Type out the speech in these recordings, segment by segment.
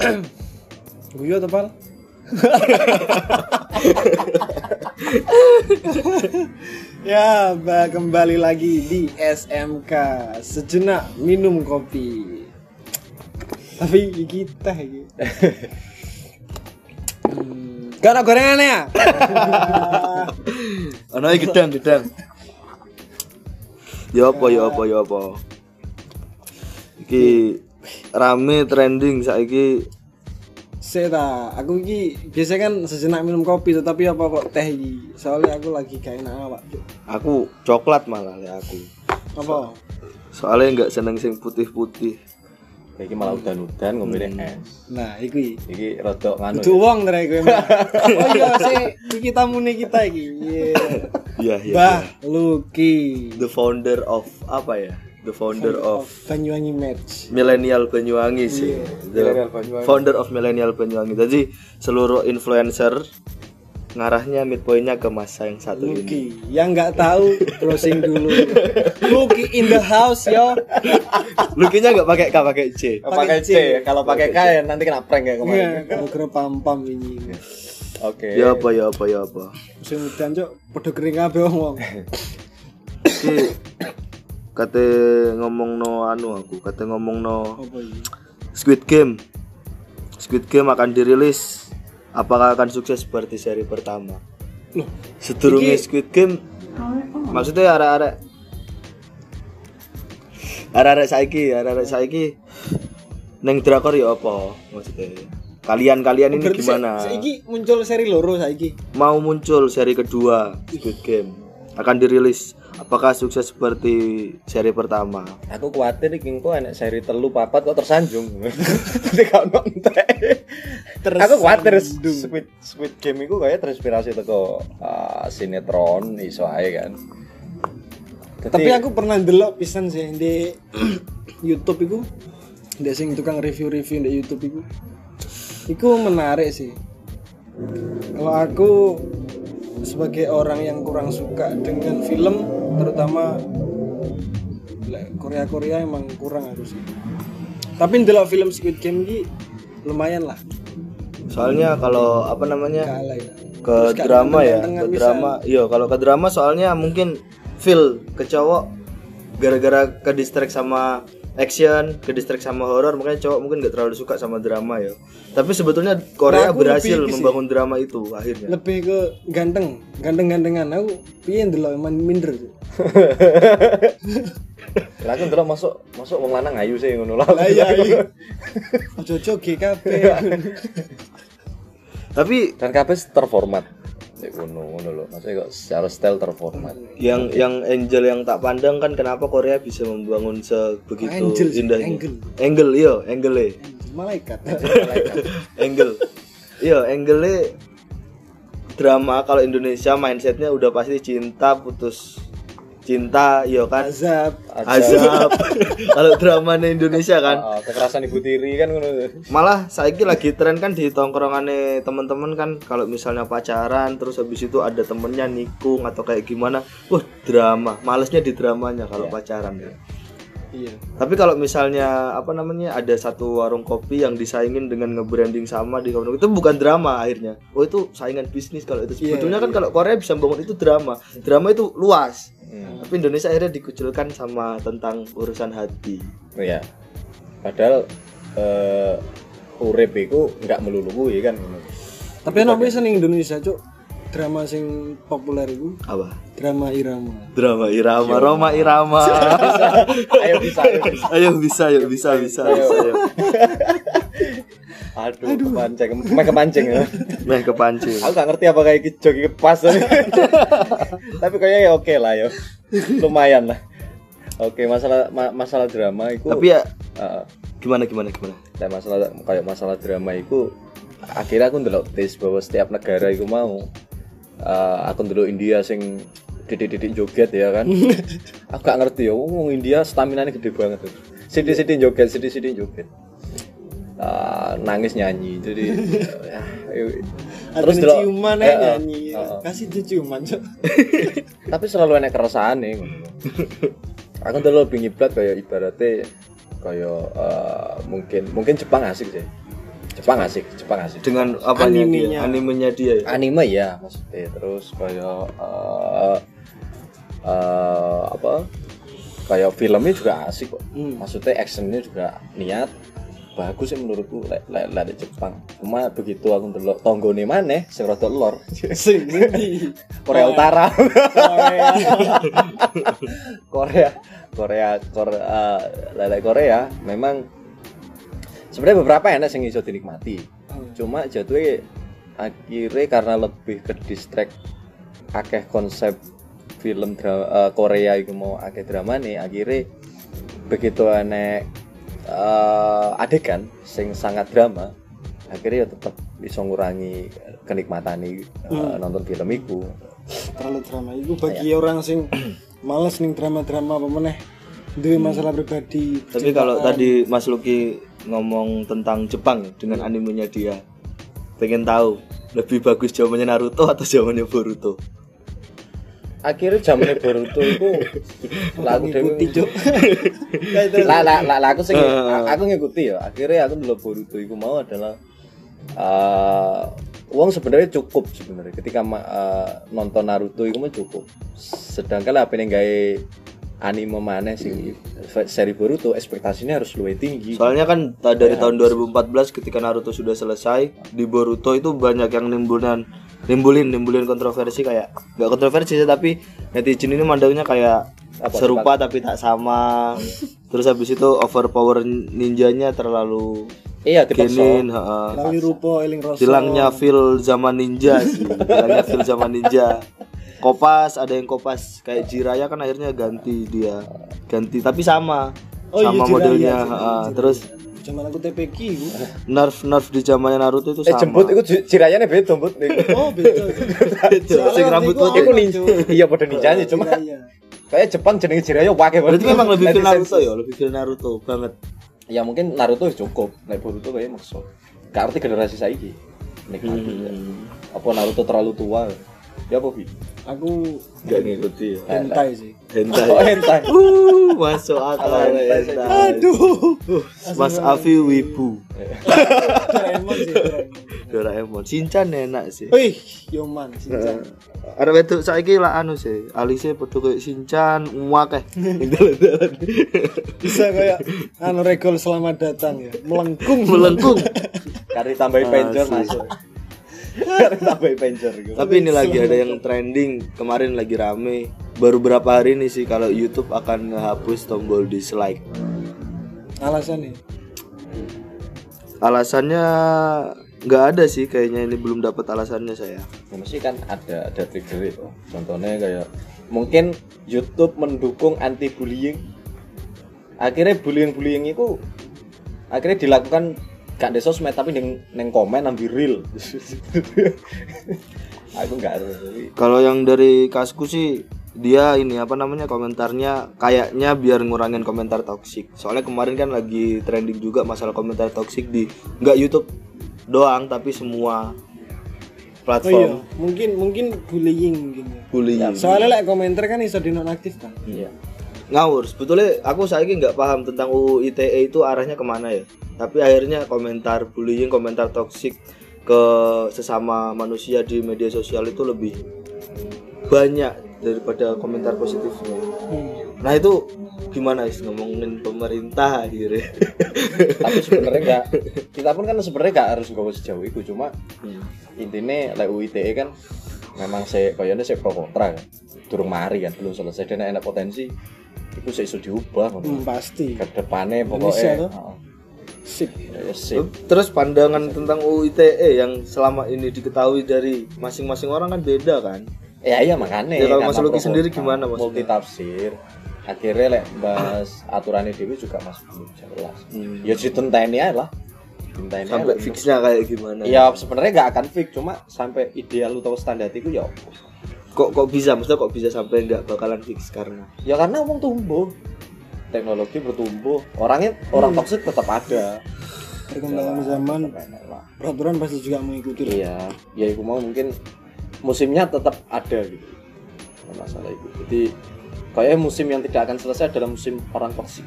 Guyo tepal. ya, bah, kembali lagi di SMK sejenak minum kopi. Tapi kita iki. Hmm, Gak ada gorengan ya? Ono iki gedang gedang. Ya apa ya apa ya apa. Iki rame trending saiki Seta, aku iki biasa kan sejenak minum kopi tetapi apa kok teh iki? Soalnya aku lagi gak enak awak. Cuk. aku coklat malah ya aku. Apa? Soalnya nggak seneng sing putih-putih. Iki malah udan-udan ngombe es. Nah, iku iki. Iki rodok nganu. Kudu wong tere kowe. Mbak. Oh iya sih, iki tamune kita iki. Iya. Iya iya. Bah, iya. Lucky. The founder of apa ya? The founder of Banyuwangi Match. Millennial Banyuwangi sih. The Millennial Banyuwangi. Founder of Millennial Banyuwangi. Jadi seluruh influencer ngarahnya midpointnya ke masa yang satu ini. Lucky. Yang nggak tahu browsing dulu. Lucky in the house yo. Lukinya nggak pakai K pakai C. Pakai C. Kalau pakai K ya nanti kena prank ya kemarin. Iya, kalau kira pam-pam ini. Oke. Ya apa ya apa ya apa. Musim udan cok, podo kering kabeh wong. Kate ngomong no anu aku, kate ngomong no? Squid Game. Squid Game akan dirilis. Apakah akan sukses seperti seri pertama? Loh, Sedurunge Iki- Squid Game maksudnya arek-arek arek-arek saiki, arek-arek saiki neng drakor ya apa maksudnya? Kalian-kalian ini berarti gimana? sa- Saiki muncul seri loro saiki. Mau muncul seri kedua Squid Game akan dirilis. Apakah sukses seperti seri pertama? Aku khawatir iki engko enek seri telu papat kok tersanjung. Nanti gak ono entek. Aku khawatir Squid Squid Game iku kayak terinspirasi teko uh, sinetron iso ae kan. Dadi- Tapi aku pernah ndelok pisan sih di YouTube iku. Ndek sing tukang review-review di YouTube iku. Iku menarik sih. Kalau aku sebagai orang yang kurang suka dengan film, terutama lek Korea-Korea emang kurang aku sih. Tapi ndelok film Squid Game iki lumayan lah. Soalnya kalau apa namanya Kalah ya. ke Terus drama ya, ke drama. Iya, kalau ke drama soalnya mungkin feel ke cowok gara-gara ke distract sama action, ke distract sama horor, makanya cowok mungkin gak terlalu suka sama drama ya. Tapi sebetulnya Korea Nah, berhasil ke sih. membangun drama itu akhirnya. Lebih ke ganteng, ganteng-gantengan. Aku piye ndelok emang minder. Lah aku ndelok masuk masuk wong lanang ayu sih ngono lah. Lah iya iya. Ojo-ojo GKP. Tapi Dan kabeh terformat. Nek ngono ngono lho. Maksudnya kok secara style terformat. yang yang Angel yang tak pandang kan kenapa Korea bisa membangun sebegitu Angel indahnya. Angel. Angel iya, Angel Malaikat. Angle. Iya, angle drama kalau Indonesia mindsetnya udah pasti cinta putus cinta, iya kan? Azab. Azab. kalau dramanya Indonesia kan. Ah, kekerasan ibu tiri kan. Malah saiki lagi tren kan di tongkrongannya teman-teman kan kalau misalnya pacaran terus habis itu ada temennya nikung atau kayak gimana, wah drama. Malesnya di dramanya kalau pacaran ya. Iya. Tapi kalau misalnya apa namanya ada satu warung kopi yang disaingin dengan nge-branding sama di warung itu bukan drama akhirnya. Oh itu saingan bisnis kalau itu. Iya, Sebetulnya kan kalau Korea bisa bangun itu drama. Drama itu luas. Hmm. Tapi Indonesia akhirnya dikucilkan sama tentang urusan hati. Iya. Padahal eh urip iku enggak melulu kuwi kan ngono. Tapi enak bisa nih Indonesia, Cuk. Drama sing populer itu Apa? Drama irama. Drama irama, Roma irama. Ayo bisa, ayo bisa. Ayo bisa, yuk bisa, bisa, bisa, yuk. Aduh, kepancing, main kepancing ya. Meh kepancing. Aku gak ngerti apa kayak joki pas. Tapi kayaknya ya oke lah ya. Lumayan lah. Oke, masalah ma- masalah drama itu Tapi ya eh, gimana gimana gimana? Nah, masalah kayak masalah drama itu akhirnya aku ndelok tes bahwa setiap negara itu mau eh, aku ndelok India sing didik-didik joget ya kan. Aku gak ngerti ya wong India stamina nya gede banget tuh. Sidik-sidik joget sidik-sidik joget. Ah, nangis nyanyi. Jadi ya, ya, Terus delok- ciuman eh, eh, nyanyi. eh. Kasih dia ciuman, tapi selalu enak keresahan nih. Aku dulu lebih ngiblat kayak ibaratnya kayak eh, mungkin mungkin Jepang asik sih. Jepang asik Jepang asik. Dengan apa Animenya. dia? Animenya. Dia ya? Anime ya maksudnya. Terus kayak eh eh, apa? Kayak filmnya juga asik kok. Hmm. maksudnya actionnya juga niat bagus sih menurutku lek lek di Jepang. Cuma begitu aku ndelok tonggone maneh sing rada lor. Sing Korea Utara. Korea. Korea Korea Korea lele Korea memang sebenarnya beberapa enak yang iso dinikmati. Cuma jatuhnya akhirnya karena lebih ke distract akeh konsep film dra- eh, Korea itu mau akeh drama nih akhirnya begitu enek eh, adegan sing sangat drama akhirnya ya tetap bisa ngurangi kenikmatan eh, nonton film itu terlalu drama. Itu bagi orang sing males nih drama-drama apa meneh duwe masalah pribadi tapi kalau tadi Mas Luki ngomong tentang Jepang ya, dengan animenya dia pengen tahu lebih bagus zamannya Naruto atau zamannya Boruto akhirnya zamannya Boruto itu lagu ngikuti cuk. Lah lah lah aku sing aku ngikuti ya. Akhirnya aku dulu Boruto itu mau adalah eh uang sebenarnya cukup sebenarnya. Ketika eh, nonton Naruto itu mah cukup. Sedangkan lah pengen gawe anime mana sih seri Boruto ekspektasinya harus lebih tinggi. Soalnya kan dari tahun 2014 ketika Naruto sudah selesai di Boruto itu banyak yang nimbulin nimbulin nimbulin kontroversi kayak nggak kontroversi sih tapi netizen ini mandangnya kayak serupa tapi tak sama. Terus habis itu overpower ninjanya terlalu iya heeh. Lali rupo eling rasa. Hilangnya feel zaman ninja sih. Hilangnya feel zaman ninja. Kopas ada yang kopas. Kayak Jiraya kan akhirnya ganti dia. Ganti tapi sama. Oh iya, sama Jiraiya, modelnya Jiraiya, heeh. terus zaman aku TPK iku nerf nerf di zamannya Naruto itu eh sama. jemput itu ji- jirayanya beda jemput oh beda. Sing rambut putih Iku ninja. Iya pada ninjanya cuma iya kayak Jepang jenenge Jiraiya wakil berarti memang lebih Netizen Naruto ya? Lebih feel Naruto banget. Ya mungkin Naruto cukup. Nek Boruto kayak maksud gak ngerti generasi saiki. Nikmati. Ya. apa Naruto terlalu tua ya apa Bi? aku gak ngikuti ya. hentai sih. Hentai. Oh hentai. Uh masuk akal hentai hentai. Aduh. Uh, Mas Afi wibu. Doraemon sih Doraemon. Doraemon. Shinchan enak sih. Wih, Yoman, Shinchan. Ada wedok saiki lah anu sih, alise padha koyo Shinchan. Ning dalan-dalan. Bisa kayak anu regol selamat datang ya, melengkung. Melengkung. kari tambahin penjor masuk gitu Tapi ini lagi ada yang trending kemarin lagi rame. Baru berapa hari ini sih kalau YouTube akan ngehapus tombol dislike. Alasannya Alasannya nggak ada sih kayaknya ini belum dapat alasannya saya. ya, mesti kan ada ada trigger itu contohnya kayak mungkin YouTube mendukung anti bullying akhirnya bullying bullying itu akhirnya dilakukan gak di sosmed tapi neng, neng komen ambil real aku nggak Kalau yang dari kasku sih dia ini apa namanya komentarnya kayaknya biar ngurangin komentar toksik. Soalnya kemarin kan lagi trending juga masalah komentar toksik di nggak YouTube doang tapi semua Oh iya, platform mungkin mungkin bullying mungkin ya. bullying. Soalnya like komentar kan bisa dinonaktifkan. iya Ngawur, sebetulnya aku saya nggak paham tentang UU ITE itu arahnya ke mana ya. Tapi akhirnya komentar bullying, komentar toksik ke sesama manusia di media sosial itu lebih banyak daripada komentar positifnya. Hmm. Nah itu gimana is ngomongin pemerintah akhirnya? tapi sebenarnya nggak kita pun kan sebenarnya nggak harus nggak sejauh itu cuma intinya like UITE kan memang saya kayaknya saya pro kontra kan durung mari kan belum selesai dan enak potensi itu saya iso diubah ngono. Hmm, pasti. ke depannya pokoknya. Heeh. Sip. ya sip Terus pandangan tentang UU ITE yang selama ini diketahui dari masing-masing orang kan beda kan? ya iya makanya Ya, kalau Mas Luki sendiri gimana, Mas? multi tafsir akhirnya lek bahas aturannya dewi juga masih belum jelas Hmm. ya ditenteni aja lah ditenteni Sampai fixnya kayak gimana? ya sebenarnya nggak akan fix cuma sampai ideal atau standar itu ya. Kok kok bisa? Maksudnya kok bisa sampai nggak bakalan fix karena? Ya karena omong tumbuh. Teknologi bertumbuh. Orangnya orang toksik tetap ada. Perkembangan zaman, Enak lah. peraturan pasti juga mengikuti. Iya, ya itu mau mungkin musimnya tetap ada gitu. Nggak masalah itu. Jadi kayak musim yang tidak akan selesai adalah musim orang toksik.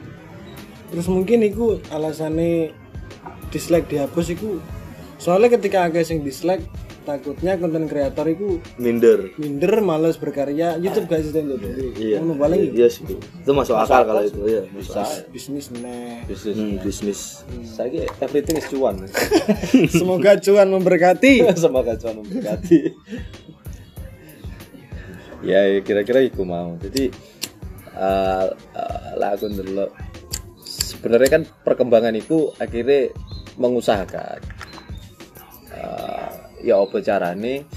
Terus mungkin itu alasannya dislike dihapus itu soalnya ketika akeh sing dislike takutnya konten kreator itu minder. minder males berkarya. YouTube gak sih untuk iya. Ngono paling iya sih itu masuk akal kalau itu ya bisa bisnis neh bisnis. Hmm, bisnis. Saya everything is cuan. Semoga cuan memberkati. Semoga cuan memberkati. Ya ya, kira-kira itu mau. Jadi uh, uh, lah aku ndelok. Sebenarnya kan perkembangan itu akhirnya mengusahakan ya apa carane?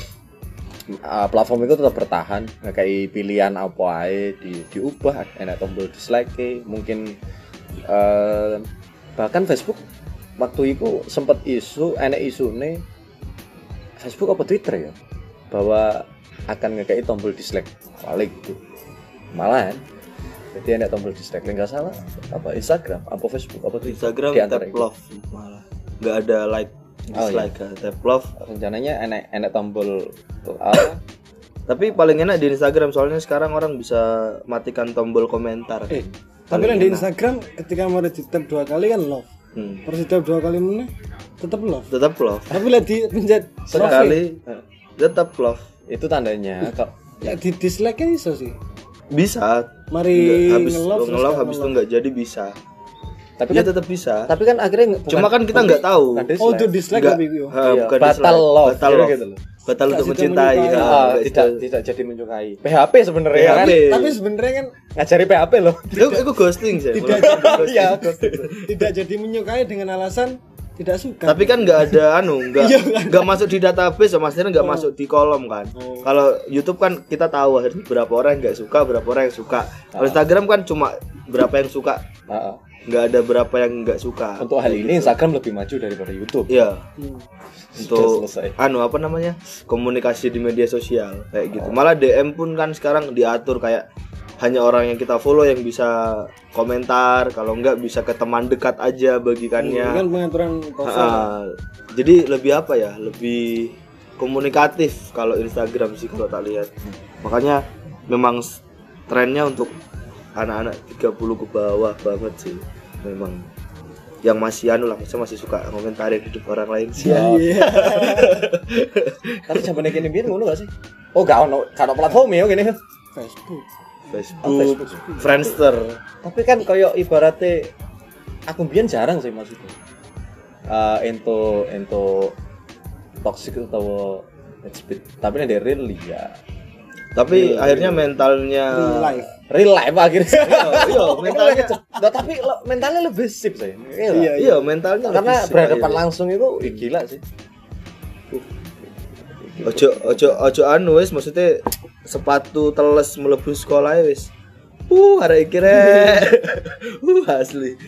Uh, platform itu tetap bertahan kayak pilihan apa aja di diubah enak tombol dislike mungkin uh, bahkan Facebook waktu itu sempat isu enak isu nih Facebook apa Twitter ya bahwa akan ngekei tombol dislike balik gitu. Malahan jadi enak tombol dislike nggak salah apa Instagram apa Facebook apa Twitter Instagram Di antara love malah. Nggak ada like Oh, dislike kan, tap love. Rencananya enak enak tombol apa tapi paling enak di Instagram soalnya sekarang orang bisa matikan tombol komentar. Eh tapi kan di Instagram ketika mau di tap dua kali kan love. Hmm. terus di tap dua kali mana tetap love. Tetap love. Tapi lah di pencet sekali tetap love. Itu tandanya kok. Ya di dislike kan iso sih. Bisa. Mari Nggak, habis nge-love habis itu nggak jadi bisa tapi ya kan tetap bisa. tapi kan akhirnya nggak- cuma bukan- kan kita nggak tahu. bukan dislike. oh itu dislike Nggak- itu ha, Iya, bukan batal dislike. love, batal gitu love. gitu loh. batal untuk mencintai ha, Ah, gitu. tidak tidak jadi menyukai. PHP sebenarnya ya kan? Tapi sebenarnya kan ngajari PHP loh. Itu itu ghosting sih Tidak Ghosting. Iya. tidak jadi menyukai dengan alasan tidak suka. Tapi kan nggak ada anu nggak Iya, nggak. masuk di database ya maksudnya nggak masuk di kolom kan. Oh. kalau YouTube kan kita tahu akhirnya berapa orang nggak suka berapa orang yang suka. Kalau Instagram kan cuma berapa yang suka. Ah, ah. Nggak ada berapa yang nggak suka. Untuk hal ini Instagram lebih maju daripada YouTube. Iya. Hmm. untuk selesai. anu apa namanya komunikasi di media sosial kayak gitu. Malah DM pun kan sekarang diatur kayak hanya orang yang kita follow yang bisa komentar kalau enggak bisa ke teman dekat aja bagikannya. Kan pengaturan Ah, jadi lebih apa ya lebih komunikatif kalau Instagram sih kalau tak lihat. Makanya memang trennya untuk anak-anak 30 ke bawah banget sih memang. Yang masih anu lah maksudnya masih suka komentarin hidup orang lain sih. Iya. tapi zaman ini biar ngono gak sih? Oh gak ono gak ono platform ya gini. Facebook. Facebook, Friendster. Tapi kan kayak ibaratnya aku biar jarang sih maksudnya uh, ento ento toxic atau hate speech tapi ini dari real ya tapi akhirnya mentalnya Real life. Real life akhirnya. Iya mentalnya Nah, tapi lo- mentalnya lebih sip sih. Iya Iya, iya. mentalnya karena berhadapan iya. langsung itu gila sih. Ojo ojo ojo anu wis maksudnya sepatu teles mlebu sekolah ya wis. Uh arek iki rek. Uh asli.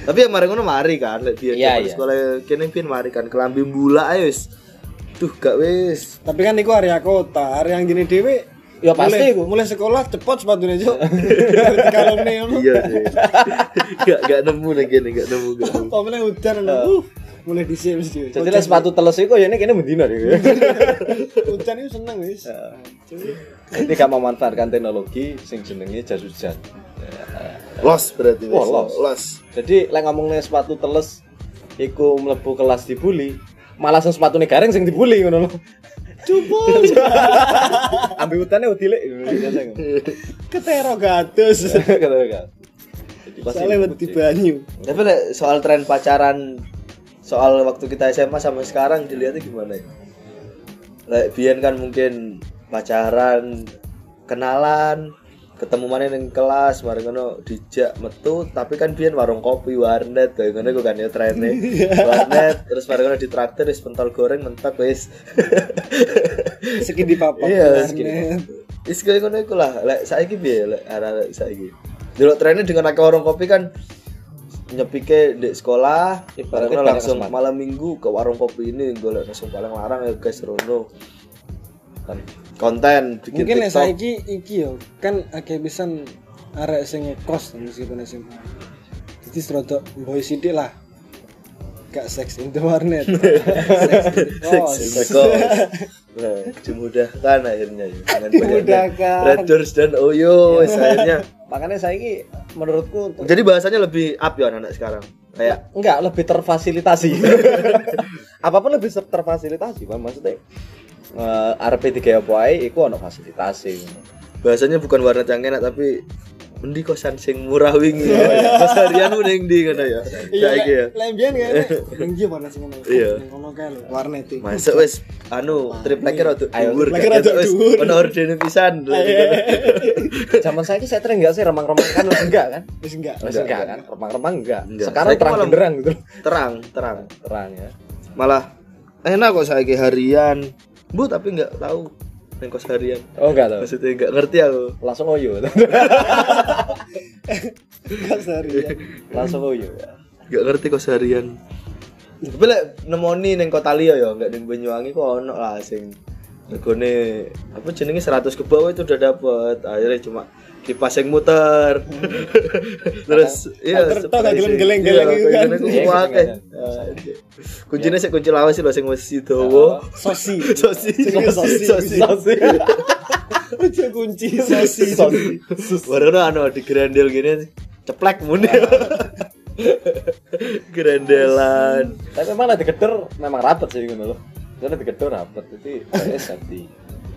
Tapi yang mari ngono mari kan lek Iya, zaman iya. sekolah kene pian mari kan kelambi mbula ae wis tuh gak wis tapi kan itu area kota area yang gini dewe Ya, pasti mulai, iku. mulai sekolah cepot sepatunya cok kalau nih iya sih gak gak nemu nih gini gak nemu gak nemu Pokoknya hujan uh, mulai di sini mesti. jadi lah sepatu teles itu ya ini kayaknya mendina deh Hujan itu seneng wis. Jadi gak memanfaatkan teknologi sing jenenge jas hujan. los berarti wis. Wah, los. los Jadi lek ngomongnya sepatu teles iku mlebu kelas dibully, malah sing sepatune gareng sing dibully ngono lho. Cupul. Ambil utane ngono. Ketero gatus. Kan. Jadi pasti Soalnya wedi banyu. tapi lek soal tren pacaran soal waktu kita SMA sampai sekarang dilihatnya gimana ya lek biyen kan mungkin pacaran kenalan ketemu mana yang kelas mari ngono dijak metu tapi kan biyen warung kopi warnet kayak ngono iku kan ya trennya warnet terus mari ngono ditraktir wis pentol goreng mentok wis Seki di papak. iya warnet. wis kayak ngono iku lah lek saiki piye lek arek saiki Dulu trennya dengan akeh warung kopi kan nyepike di sekolah Ibaratnya langsung malam minggu ke warung kopi ini golek langsung paling larang ya guys Rono Kan. Konten bikin Mungkin TikTok saiki iki yo kan akeh pisan arek sing ngekos meskipun SMA. Jadi serodok boy sidik lah. Gak seks in the warnet. Seks in the Seks kos. Nah, dimudahkan akhirnya ya dengan Dimudahkan. Red Doors dan Oyo akhirnya Makanya saiki menurutku untuk jadi bahasanya lebih up ya anak sekarang kayak enggak lebih terfasilitasi. apa pun lebih ter- terfasilitasi Pak. maksudnya uh, RP 3 apa ae iku ono fasilitasi bahasanya bukan warna cangkena tapi Mendi kosan sing murah wingi. Kos harian ning ndi ngono ya. Saiki ya. Lembian kan? Lembian warna sing ngono. Iya. Ngono kae lho, warnet iki. Masuk wis anu tripleknya rada Ayo, dhuwur. tripleknya gak rada wis dhuwur. Ono ordene pisan. zaman saya saya sering enggak sih remang-remang kan wis enggak kan Wis enggak. wis enggak kan remang-remang enggak sekarang Saya terang benderang gitu Terang, terang. terang ya Malah enak kok saiki harian. Bu tapi nggak tahu ning kos harian. oh enggak tahu Maksudnya nggak ngerti aku. langsung oyo Enggak seharian. langsung oyo ya Nggak ngerti kos harian. Tapi lek nemoni ning kota liya ya, nggak ning Banyuwangi kok ono lah sing regane apa jenenge 100 ke bawah itu udah dapet. Akhirnya cuma kipas yang muter. Terus iya tok, gak surprise. geleng-geleng-geleng Iya, gitu kan. geleng-geleng Iya, ku akeh. kadang-kadang. Kuncinya sih kunci lawas sih lho sing wis dawa. Sosi. Sosi. Sosi. Sosi. Sosi. Ojo kunci sosi. Sosi. Baru anu di grandel gini ceplek muni. Grandelan. tapi memang nanti geder memang rapet sih gitu loh karena di geder rapet jadi saya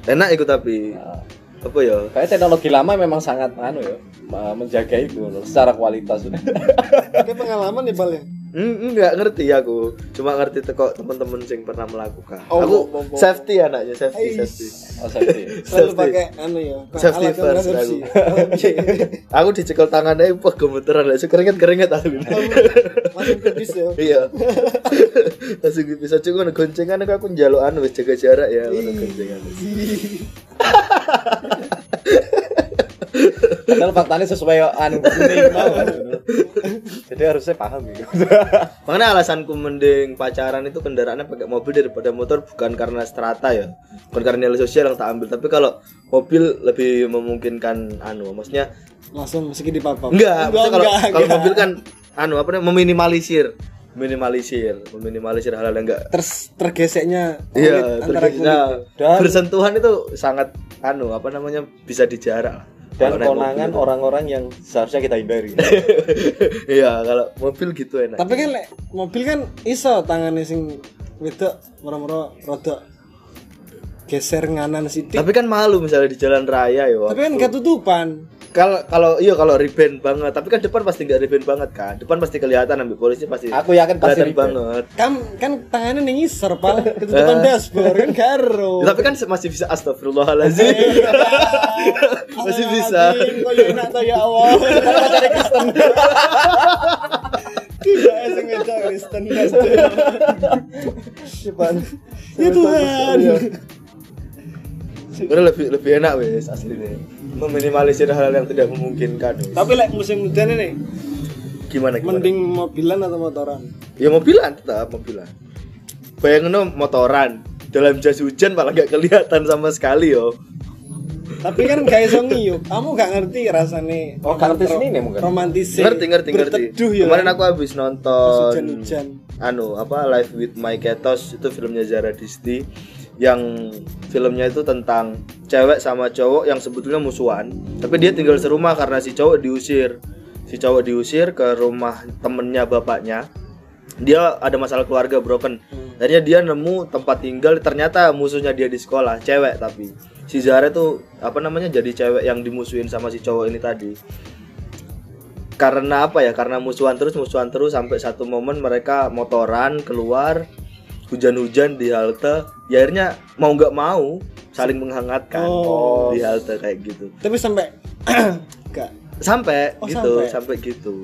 Enak ikut tapi Nah, apa ya? kayak teknologi lama memang sangat anu ya menjaga itu secara kualitas Oke pengalaman ya Bal ya. Hmm, enggak ngerti aku. Cuma ngerti teko teman-teman sing pernah melakukan. Oh, aku oh, oh, oh. safety anaknya, safety, Ais. safety. oh safety Selalu pakai anu ya. Safety alat first aku. Oh, iya. Aku dicekel tangannya, wah gemeteran, langsung keringet-keringet aku. Langsung kedis ya. iya. langsung bisa cukup goncengan aku njaluk anu wis jaga jarak ya, ada goncengan. Padahal faktanya sesuai anu mau jadi harusnya paham gitu Makanya alasanku mending pacaran itu kendaraannya pakai mobil daripada motor bukan karena strata ya, bukan karena nilai sosial yang tak ambil, tapi kalau mobil lebih memungkinkan anu, maksudnya Langsung meski di papa. enggak, maksudnya kalau enggak, kalau enggak. mobil kan anu apa namanya meminimalisir, minimalisir, meminimalisir hal-hal yang enggak Terus tergeseknya Iya, kulit. nah, Dan- bersentuhan itu sangat anu apa namanya bisa dijarak dan konangan orang-orang yang seharusnya kita hindari Iya, kalau mobil gitu enak. Tapi kan mobil kan iso tangannya sing wedok moro-moro rodok geser nganan sidik. Tapi kan malu misalnya di jalan raya ya. Tapi kan ketutupan. Kalau kalau iya kalau reben banget, tapi kan depan pasti nggak reben banget kan. Depan pasti kelihatan ambil polisi pasti. Aku yakin pasti banget. Kan kan tangannya ning isor pal ketutupan dashboard kan karo. Ya, tapi kan masih bisa astagfirullahaladzim. masih bisa. Kok ya ya Allah. Kalau cari Kristen. Tidak sing ngejak Kristen Depan. Ya Tuhan. Sebenarnya lebih lebih enak wes aslinya. Meminimalisir hal-hal yang tidak memungkinkan. wes. Tapi lek musim hujan ini Gimana gimana? mending mobilan atau motoran? Ya mobilan tetap mobilan. Bayangin no, motoran dalam jas hujan malah gak kelihatan sama sekali yo. Tapi kan gak iso ngiyup. Kamu gak ngerti rasane. Oh, gak ngerti sini nih mungkin? Romantis. Ngerti ngerti ngerti. Ya. Kemarin aku habis nonton hujan-hujan. anu apa Live with My Ketos itu filmnya Zara Disti yang filmnya itu tentang cewek sama cowok yang sebetulnya musuhan tapi dia tinggal serumah karena si cowok diusir. Si cowok diusir ke rumah temennya bapaknya. Dia ada masalah keluarga broken. Akhirnya dia nemu tempat tinggal ternyata musuhnya dia di sekolah cewek tapi. Si Zara tuh apa namanya jadi cewek yang dimusuhin sama si cowok ini tadi. Karena apa ya? Karena musuhan terus musuhan terus sampai satu momen mereka motoran keluar hujan-hujan di halte ya akhirnya mau nggak mau saling menghangatkan Oh. di halte kayak gitu. Tapi sampai gak sampai Oh, gitu sampai. sampai gitu.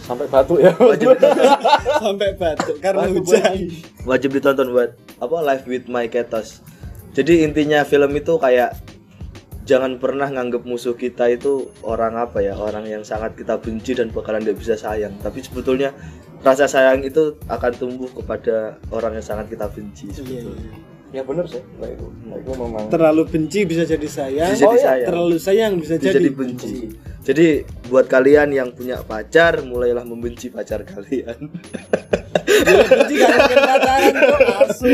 Sampai batu ya. Wajib. Sampai batuk karena Batuk hujan. wajib ditonton buat apa live with my ketos. Jadi intinya film itu kayak jangan pernah nganggap musuh kita itu orang apa ya orang yang sangat kita benci dan bakalan nggak bisa sayang. Tapi sebetulnya rasa sayang itu akan tumbuh kepada orang yang sangat kita benci Iya, sebetulnya iya. ya bener sih nah, itu Nah, itu memang Terlalu benci bisa jadi sayang. Bisa jadi Oh, iya. sayang. Terlalu sayang bisa, bisa jadi dibenci jadi buat kalian yang punya pacar mulailah membenci pacar kalian benci gak mungkin pacaran kok asu.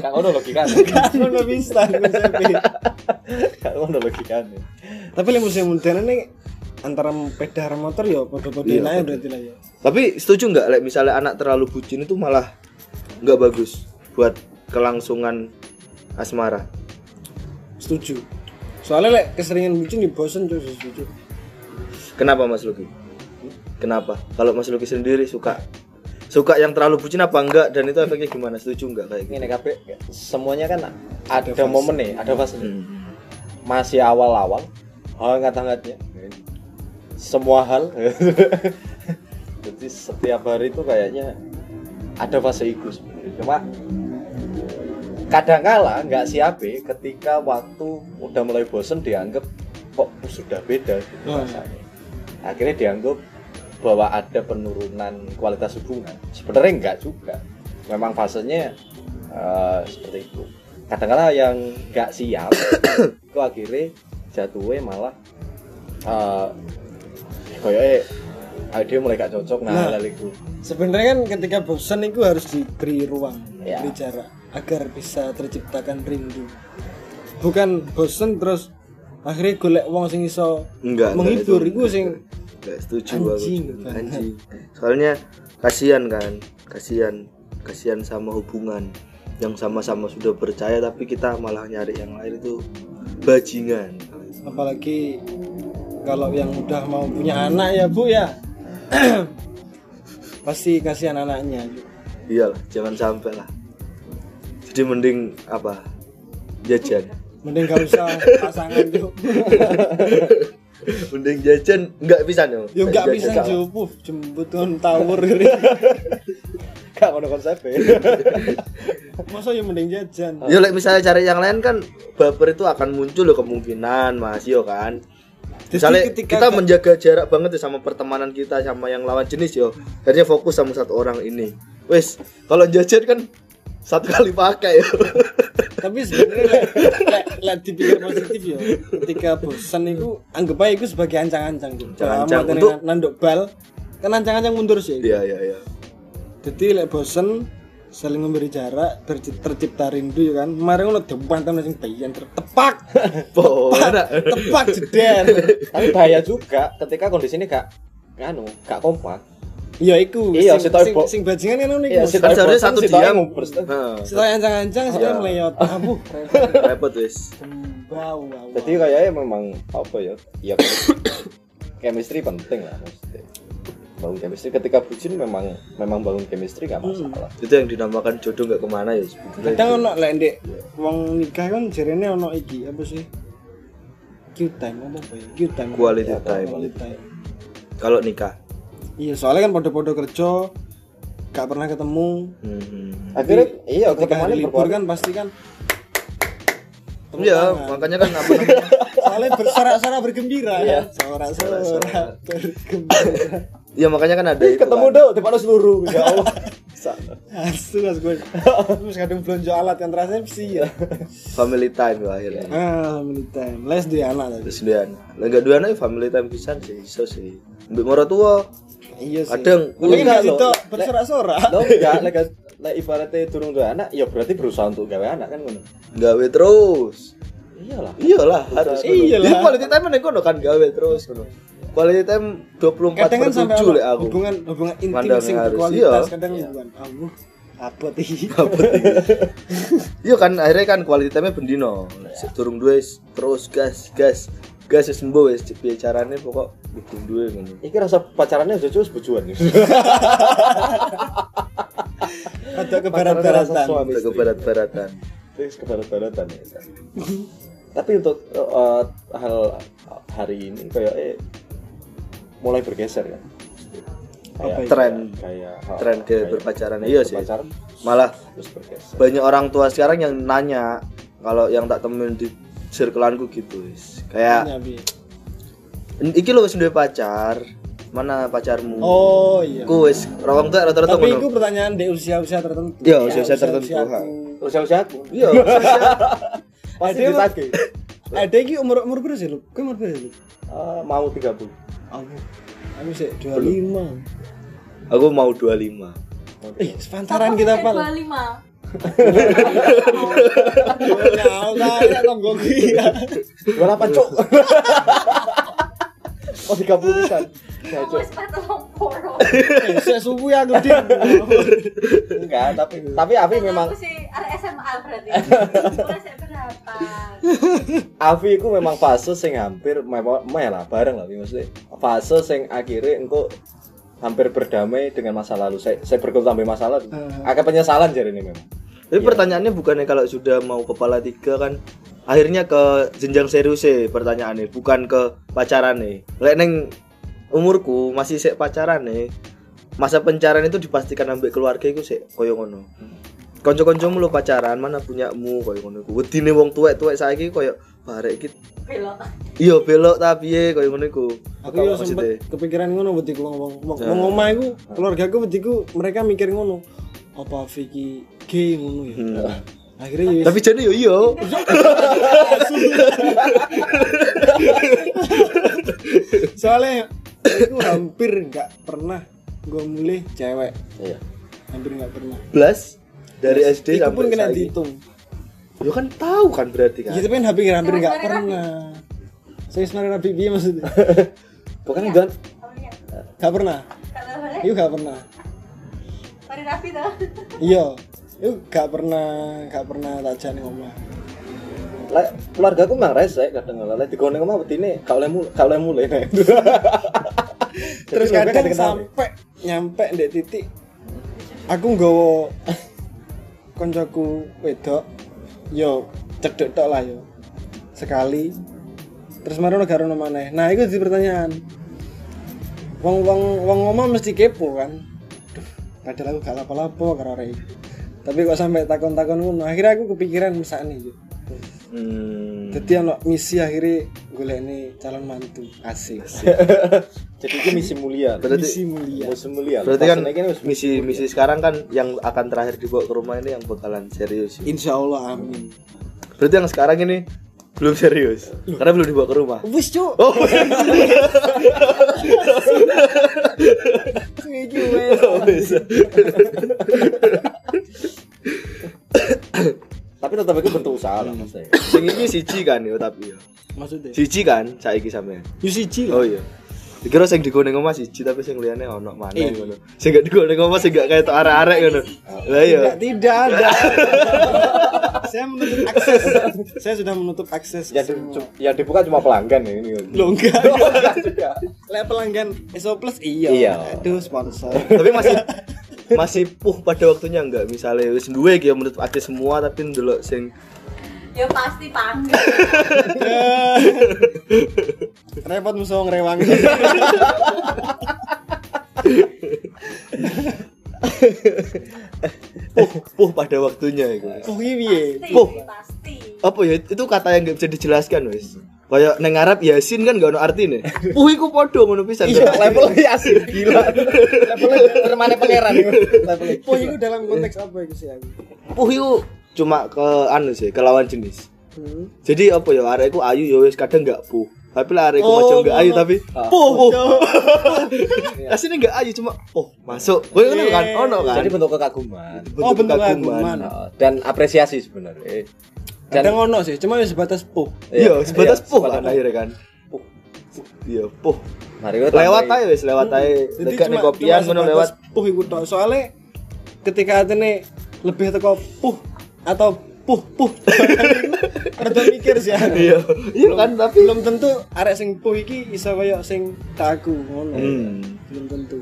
kan ono ono bisa kan ono Tapi musim hujan ini antara sepeda karo motor ya podo-podo Iya, berarti lah ya. tapi setuju nggak like, misalnya anak terlalu bucin itu malah nggak bagus buat kelangsungan asmara? Setuju. Soalnya lek keseringan bucin di bosen tuh setuju kenapa Mas Luki kenapa? Kalau Mas Luki sendiri suka suka yang terlalu bucin apa enggak? Dan itu efeknya gimana? Setuju enggak kayak gitu? Ini kabeh semuanya kan ada momen nih ada fase. Hmm. masih awal-awal hangat-hangatnya semua hal. Jadi setiap hari itu kayaknya ada fase itu sebenarnya. Cuma kadang kala nggak siap ketika waktu udah mulai bosen dianggap kok sudah beda gitu Hmm. rasanya. Akhirnya dianggap bahwa ada penurunan kualitas hubungan. Sebenarnya enggak juga. Memang fasenya eh, seperti itu. Kadang-kadang yang nggak siap itu akhirnya jatuhnya malah eh kayaknya ah, dia mulai gak cocok nah, Nah. lalu itu sebenarnya kan ketika bosan itu harus diberi ruang Ya. diberi jarak agar bisa terciptakan rindu bukan bosan terus akhirnya golek wong sing iso enggak enggak, menghibur itu iku sing enggak setuju Anjing aku banget. anjing soalnya kasihan kan kasihan kasihan sama hubungan yang sama-sama sudah percaya tapi kita malah nyari yang lain itu bajingan apalagi kalau yang udah mau punya anak ya bu ya. Pasti kasihan anaknya. Iyalah jangan sampai lah. Jadi mending apa? Jajan. Mending gak usah pasangan tuh mending jajan nggak bisa no yo gak bisa Jajan. jupuh jemput on tawur. Gak ada konsepnya masa ya mending jajan? Ya like misalnya cari yang lain kan baper itu akan muncul loh kemungkinan Mas yo kan. Jadi Misalnya ketika kita menjaga jarak banget tuh sama pertemanan kita sama yang lawan jenis yo. Akhirnya fokus sama satu orang ini. Wes, kalau jajan kan satu kali pakai yo. tapi sebenarnya lek dipikir positif ya ketika bosan itu anggap aja itu sebagai ancang-ancang Ancang-ancang Kalau untuk- nanduk bal kan ancang-ancang mundur sih Iya iya iya. jadi lek bosan saling memberi jarak terci- tercipta rindu ya kan? Kemarin ngono depantan sing bayan tertepak enak. tepak jeder. Tapi bahaya juga ketika kondisi ini gak anu gak kompak. Iya iku. Iya, sing, sing, sing bajingan kan ngono Iya, iku si tahu seharusnya bosan, satu diam. setelah ancang-ancang saya Iya. meleyot abuh repot. Bau bau jadi kayaknya memang apa ya? Ya chemistry penting lah maksudnya bangun chemistry ketika bucin memang memang bangun chemistry gak masalah Itu yang dinamakan jodoh nggak ke mana ya sebetulnya. kadang ono lek ndek wong nikah kan jarene ono iki apa sih Q time apa apa ya Q time Quality Ya, time. quality time Kalau nikah. iya soalnya kan podo-podo kerja gak pernah ketemu Hmm. akhirnya iya ketika ketemuannya hari libur kan pasti kan Iya, makanya kan apa namanya? soalnya bersorak-sorak bergembira. Ya sorak-sorak bergembira. Iya makanya kan ada itu ketemu kan. dong di seluruh. Ya Allah. Asu mas gue. Terus kadang belanja alat yang resepsi ya. Family time ya akhirnya. ah family time. Les di anak tadi. Terus dia lah enggak dua anak family time pisan sih, iso sih. Mbak moro tua iya sih. Kadang kan situ loh. bersorak-sorak. Lo enggak lek lek ibaratnya turun dua anak ya berarti berusaha untuk gawe anak kan ngono. Gawe terus. Iyalah Iyalah harus. Iyalah. Iya quality time nek kono kan gawe terus ngono. Quality time 24 kadang kan sampai 7 ono lek aku. hubungan hubungan intim sing harus, berkualitas iya. kadang hubungan Allah apa sih Iya kan akhirnya kan quality time bendino. Durung duwe terus gas gas gas wis sembuh wis piye carane pokok dukung duwe ngono. iki rasa pacarannya udah cukup sebujuan nih ada kebarat-baratan rasa suami Kita ke istri. barat-baratan. Terus kebarat-baratan ya. Tapi untuk eh, hal hari ini kayak eh mulai bergeser kan. Apa itu? Tren kayak tren ke kayak- berpacaran kayak iya sih. berpacaran Malah terus bergeser. banyak orang tua sekarang yang nanya kalau yang tak temen di circleanku gitu wis. Kayak Nabi. iki wis duwe pacar. Mana pacarmu? oh iya Ku wis rawang tuh rata-rata tapi ngono. itu pertanyaan di usia-usia tertentu Iya, usia-usia tertentu, usia-usiaku. ha. Usia usia aku. Iya, Pasti Ada ditagih. ada iki umur umur berapa sih lu kau umur berapa sih Eh, mau 30. aku aku sih 25 aku mau 25. eh sepantaran kita pal 25 Nyau kayak tonggo gila 28, Cuk. Oh 30 pisan. Ya, Kamu Cuk. wis patah Poro. Eh, saya subuh aku di. enggak tapi tapi Avi memang Aku sih SMA berarti. Saya berapa? Avi itu memang fase sing hampir lah bareng lah maksudnya fase sing akhirnya engko hampir berdamai dengan masa lalu saya saya berkutat sampai masa lalu Hmm. agak penyesalan jadi ini memang Tapi Iya. pertanyaannya bukannya kalau sudah mau kepala tiga kan akhirnya ke jenjang serius sih pertanyaannya bukan ke pacaran nih. Lek neng umurku masih sek pacaran nih. Masa pencarian itu dipastikan ambek keluarga itu sih koyo ngono. Konco-koncomu lo pacaran mana punyamu koyo ngono iku. Wedine wong tuwek-tuwek saiki koyo barek iki Belok. iya belok ta piye koyo ngono iku. Aku yo Maksudnya? sempet kepikiran ngono wediku ngomong. Wong wong omah iku keluargaku wediku mereka mikir ngono. Apa Vicky gay ngono ya. Akhirnya ya Tapi jadi yo iya. soalnya aku hampir nggak pernah gue mulai cewek. Iya. Hampir nggak pernah. Blas? Dari SD itu sampai pun kena dihitung. Yo kan tahu kan berarti kan. ya tapi kan hampir nggak pernah. Saya sebenarnya nabi biaya maksudnya? Kamu lihat. nggak pernah? Itu nggak pernah. Mari rapi iya itu nggak pernah nggak pernah tajam ngomong Lek keluarga aku memang rese kadang. Lah lek digone omah betine gak oleh mulai gak oleh mulai. Nek. terus Jadi, kadang kadang-kadang- sampai nyampe di titik aku nggawa koncoku wedok yo cedek tok lah yo. Sekali. Terus mari ono gak ono maneh. Nah itu di pertanyaan. Wong wong wong ngomong mesti kepo kan? Duh, padahal aku gak lapo-lapo karo arek iki. Tapi kok sampai takon-takon ngono akhirnya aku kepikiran misalnya yo Hmm. jadi ono misi akhirnya golek calon mantu asik Jadi itu misi mulia. Berarti misi mulia Misi mulia. berarti kan ini wis misi misi sekarang kan yang akan terakhir dibawa ke rumah ini yang bakalan serius. ya. insya Allah amin Berarti yang sekarang ini belum serius karena belum dibawa ke rumah. Wis cuk. Oh, wis. tapi tetap itu bentuk usaha lah mas saya. sing iki siji kan yo tapi yo. Maksudnya? Siji kan saiki sampean. Yo siji Oh lah. iya. Dikira sing digone ngomah siji tapi sing liyane ono Eh. maneh ngono. Sing gak digone ngomah sing gak kayak arek-arek ngono. Lah iya. Tidak, ada. Saya menutup akses. Saya sudah menutup akses. Ya, di, cu- ya dibuka cuma pelanggan ya ini. Lo enggak. Juga. Lek pelanggan SO Plus iya. Iya. Aduh sponsor. tapi masih masih puh pada waktunya enggak misalnya wis duwe iki yo menutup akses semua tapi ndelok sing Ya pasti panggil. Repot musuh ngrewang. puh puh pada waktunya itu. Oh iya piye? Pasti, Puh. pasti. Apa ya itu kata yang nggak bisa dijelaskan wis. Kayak neng Arab Yasin kan gak ono artine. Puh iku padha ngono pisan. Iya, Level asik gila. Levelnya termane pangeran. Oh itu dalam konteks apa itu sih aku? Puh iku cuma ke anu sih, ke lawan jenis. Hmm. Jadi apa ya arekku ayu ya wis kadang enggak puh. Tapi lah arekku Oh, macam enggak ayu tapi Ah. puh. puh. Aslinya enggak ayu cuma oh masuk. Kowe ngono kan Iya. ono kan. Jadi bentuk kekaguman. Oh, bentuk kekaguman. Nah, dan apresiasi sebenarnya. Dan Kadang ono sih, cuma ya sebatas puh. Iya, sebatas iya, puh kan akhirnya kan. Puh. Iya, puh. Mari kita Lewat aja wis, lewat aja. Jadi Dekat nih kopian ngono lewat. puh iku tok. Soalnya ketika atene lebih teko puh atau puh puh rada mikir sih. Iya. Iya kan tapi belum tentu arek sing puh iki iso kaya sing kaku ngono. Hmm. Belum tentu.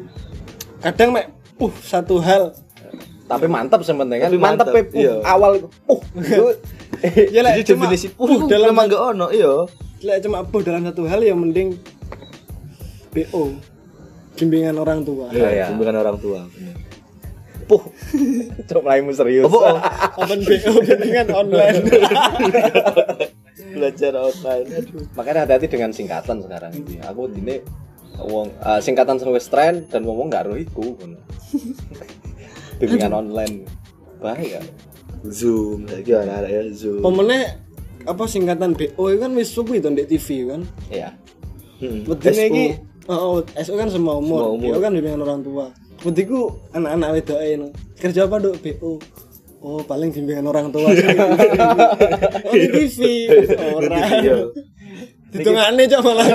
Kadang mek puh satu hal Tapi mantap sebenarnya kan. Mantap, mantap, iya. Awal. Itu- ya Jadi cuma definisi puh dalam dalam emang enggak ono, iya. lek cuma puh dalam satu hal ya mending BO bimbingan orang tua. Iya, iya. Bimbingan orang tua. bener. Puh. Coba mulai serius. Apa? oh, Open BO bimbingan online. Belajar online. Aduh. Makanya hati-hati dengan singkatan sekarang ini. Aku ini wong eh, singkatan sing wis tren dan wong gak ro iku. Bimbingan online. Bahaya. Zoom, lagi ada ya Zoom. Pemenang apa singkatan BO kan wis suwi to ndek TV kan. Iya. Hmm. Wedine iki oh, SO kan semua umur. Semua umur. BO kan bimbingan orang tua. Wediku anak-anak wedoke no. Kerja apa, Dok? BO. Oh, paling bimbingan orang tua. oh, di TV. Iya. Ditungane cok malah.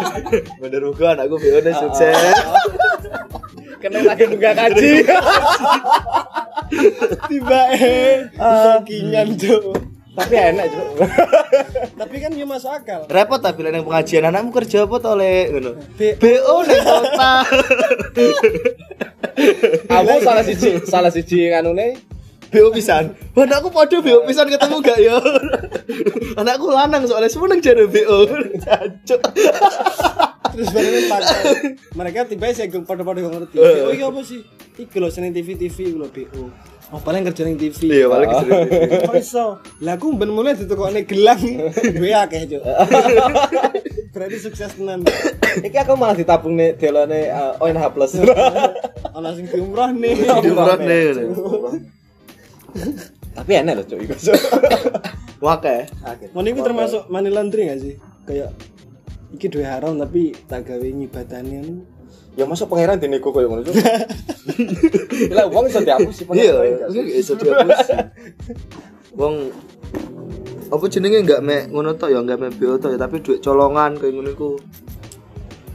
Bener muga anakku BO sukses. Kena lagi nunggak kaji. Tiba eh sakingan tuh Tapi enak, Cuk. tapi kan dia masuk akal. Repot tapi yang pengajian anakmu kerja apa to le ngono. BO ning kota Aku salah siji, salah siji nganune. BO pisan. Anakku podo BO pisan ketemu gak ya anakku lanang soalnya semua nang jare BO Jancuk. Terus baru pakai mereka tiba saya pada-pada gak ngerti Eh. BO ini apa sih iki lho seneng TV TV lho BO oh paling kerja ning TV iya paling keseringan kok iso lah aku ben mulai ditukokne gelang gue akeh cuk berarti sukses tenan iki aku malah ditabung nih delone uh, ONH plus. ana sing diumroh nih nih Tapi enak loh, Cuk. iku, Cuk. Wake. Mon iku termasuk money laundering gak sih? Kayak iki duwe haram tapi tak gawe ngibadani anu. Ya masuk pangeran dinego koyo ngono. Lah wong iso dihapus sih Iya, enggak iso dihapus. Wong apa jenenge enggak mek ngono tok ya enggak mek BO tok ya tapi duit colongan kayak ngono iku.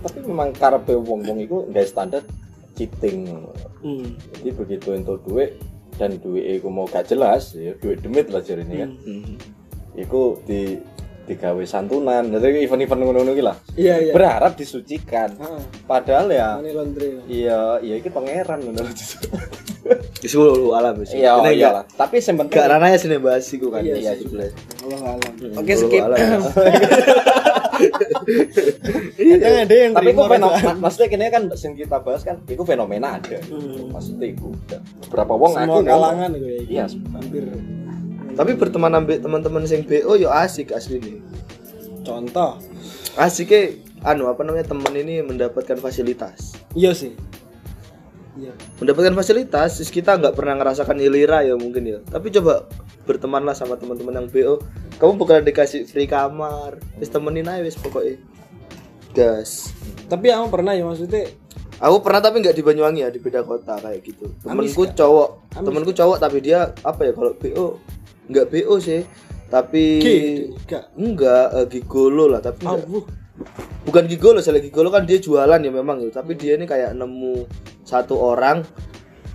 Tapi memang karepe wong-wong iku nggak standar cheating. Hmm. Jadi begitu entuk duit dan duit iku mau gak jelas, ya duit demit lah jarine kan. Iku di digawe santunan. Jadi event-event ngono-ngono iki lah. Iya iya. Berharap disucikan. Heeh. Padahal ya Money laundering. iya iya iki pangeran ngono. Wis lu alam wis. Iya, iya. Tapi sing penting enggak ranahnya sini bahas iku kan. Iya, iya, sebelah. Allah alam. Hmm, Oke skip. alam. Kadang ada yang tapi itu fenomena rajaan. maksudnya kini kan sing kita bahas kan itu fenomena ada Hmm. maksudnya itu udah beberapa wong Semua kalangan iku ya. Iya, hampir. Tapi berteman ambek teman-teman sing BO yo asik asli nih. Contoh. Asiknya anu apa namanya temen ini mendapatkan fasilitas. Iya sih. Iya. Mendapatkan fasilitas, kita nggak pernah ngerasakan ilira ya mungkin ya. Tapi coba bertemanlah sama teman-teman yang BO. Kamu bukan dikasih free kamar, terus temenin aja wis pokoknya. Gas. Tapi aku pernah ya maksudnya Aku pernah tapi nggak di Banyuwangi ya di beda kota kayak gitu. Temenku nggak? cowok, Amis temenku cowok tapi dia apa ya kalau BO nggak BO sih, tapi G, enggak. enggak eh, gigolo lah tapi enggak. Bukan gigolo, soalnya gigolo kan dia jualan ya memang ya, tapi dia ini kayak nemu satu orang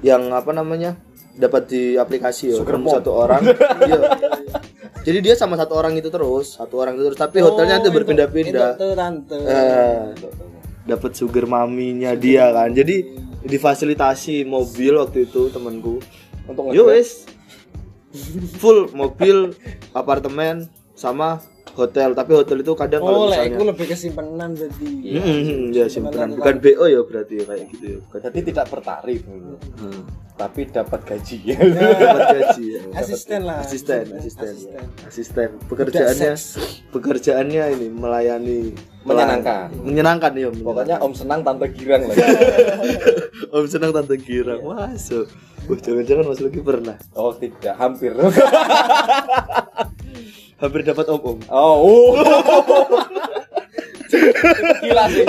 yang apa namanya dapat di aplikasi ya, nemu satu orang. iya. Jadi dia sama satu orang itu terus, satu orang itu terus, tapi hotelnya Oh, itu berpindah-pindah. Itu tante. Eh, dapat sugar maminya dia kan jadi difasilitasi mobil waktu itu temanku untuk yo wes full mobil apartemen sama hotel. Tapi hotel itu kadang Oh, kalau lah misalnya iku lebih kesimpenan berarti. Hmm, ya simpenan bukan BO ya berarti ya kayak gitu ya. Bukan. Jadi tidak bertarif. Hmm. tapi dapat gaji. Dapat gaji ya. Asisten lah. asisten asisten. ya. Asisten. pekerjaannya pekerjaannya ini melayani Menyenangkan. menyenangkan ya pokoknya om senang tante girang lah. Om senang tante girang. Masuk Wah, jangan-jangan mas Luki pernah oh tidak hampir. Hampir dapat om om oh. Uh. gila sih.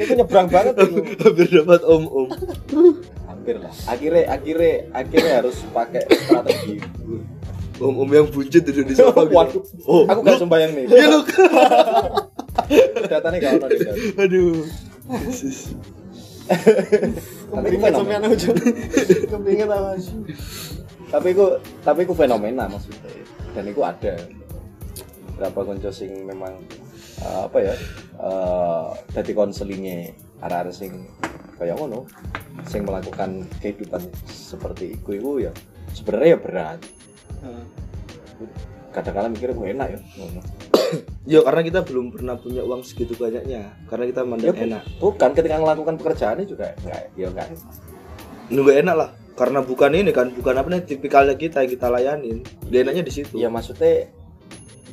Itu nyebrang banget itu. Hampir dapat om om hampir lah. Akhirnya akhirnya akhirnya harus pakai strategi. Om om yang buncit duduk di sofa gitu. waduh. Oh aku gak sembayang nih. Iya lu datanya gak ono Dad. aduh. Yesus. tapi. Kepingan apa sih? tapi itu fenomena maksudnya dan itu ada berapa konco sing memang eh, apa ya eh dari konselingnya arah-arah sing kayak ngono sing melakukan kehidupan seperti itu itu ya sebenarnya ya berat kadang-kadang mikirnya gue enak ya ngono. Yo karena kita belum pernah punya uang segitu banyaknya karena kita ya mandang bu- enak. bukan ketika melakukan pekerjaannya juga enggak ya enggak nunggu enak lah karena bukan ini kan bukan apa nih tipikalnya kita yang kita layanin. Dia enaknya di situ. Ya maksudnya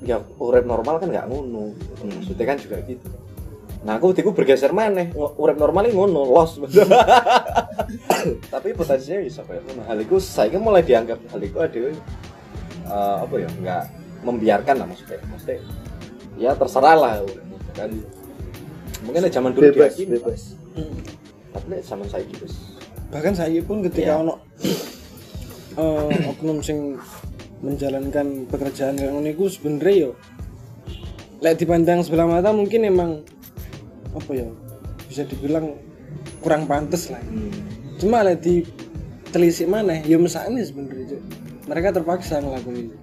ya urip normal kan nggak ngono. Maksudnya kan juga gitu. Nah aku tiku bergeser mana urip normal ini ngono los tapi potensinya bisa kayak ngono. Hal itu saya mulai dianggap hal itu ada eh, apa ya nggak membiarkan lah maksudnya. Maksudnya ya terserah lah kan mungkin di zaman dulu bebas dia gini, bebas tapi di zaman saya gitu Bahkan saya pun ketika Iya. ono eh, oknum sing menjalankan pekerjaan kayak ngono iku sebenarnya yo lek dipandang sebelah mata mungkin emang apa ya bisa dibilang kurang pantas lah Hmm. cuma lah di telisik mana ya mesaknya sebenarnya Cuk. mereka terpaksa ngelakuin itu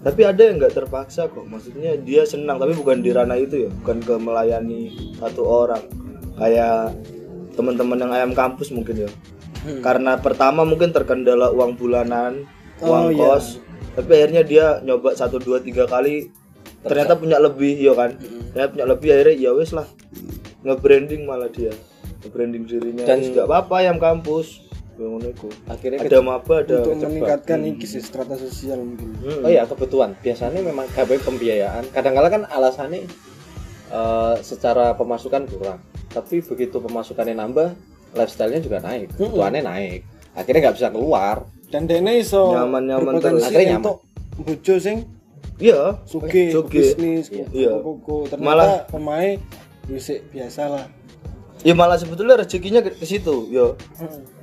Tapi ada yang nggak terpaksa kok. Maksudnya dia senang tapi bukan di ranah itu ya, bukan ke melayani satu orang. Kayak teman-teman yang ayam kampus mungkin ya. Hmm. Karena pertama mungkin terkendala uang bulanan, Oh, uang iya. kos. Tapi akhirnya dia nyoba satu dua tiga kali ternyata punya lebih ya kan. Hmm. Ternyata punya lebih akhirnya ya wes lah. Nge-branding malah dia. Nge-branding dirinya. Dan- Dan nggak apa-apa ayam kampus. Ya, ngono iku. akhirnya Ada maba ada untuk meningkatkan iki sih strata sosial mungkin Hmm. Oh iya kebutuhan. Biasanya memang KBP pembiayaan. Kadang-kala kan alasannya eh, secara pemasukan kurang. Tapi begitu pemasukannya nambah, lifestyle-nya juga naik, kebutuhannya naik. Akhirnya nggak bisa keluar. dan dene iso Nyaman-nyaman terus. Akhirnya nyaman. untuk bojo sing Iya. suge Suge. bisnis Iya. koko ternyata Malah- pemain bisa biasa lah Ya malah sebetulnya rezekinya ke, ke situ, yo. Hmm.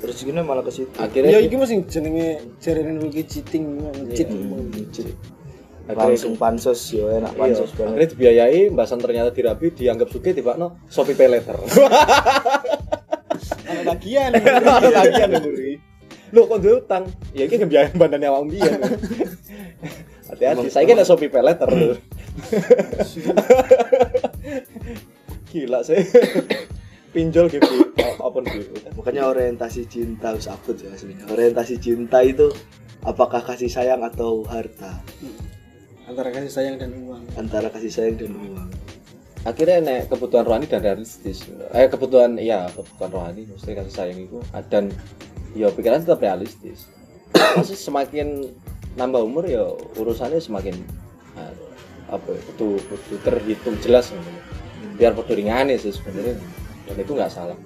Rezekinya malah ke situ. Akhirnya ya iki masih jenenge jarene Ruki cheating cheat Langsung pansos yo, enak Iya, pansos banget. akhirnya dibiayai, mbasan ternyata dirabi, dianggap suge tiba no Shopee Pay Later. ana bagian Tagihan. Loh kok duwe utang? Ya iki ngebiayain bandane awak mbiyen. Hati-hati, saya kira Shopee Pay Later. Gila sih. Pinjol gitu. Apa gitu. Makanya orientasi cinta harus abot ya aslinya. Orientasi cinta itu apakah kasih sayang atau harta? antara kasih sayang dan uang Antara kasih sayang dan uang. Akhirnya nek kebutuhan rohani dan realistis. Eh kebutuhan iya, kebutuhan rohani mesti kasih sayang itu dan ya pikiran tetap realistis. Masih semakin nambah umur ya urusannya semakin ah, apa ya, kudu kudu terhitung jelas gitu. biar podo ringane sih sebenarnya dan itu nggak salah.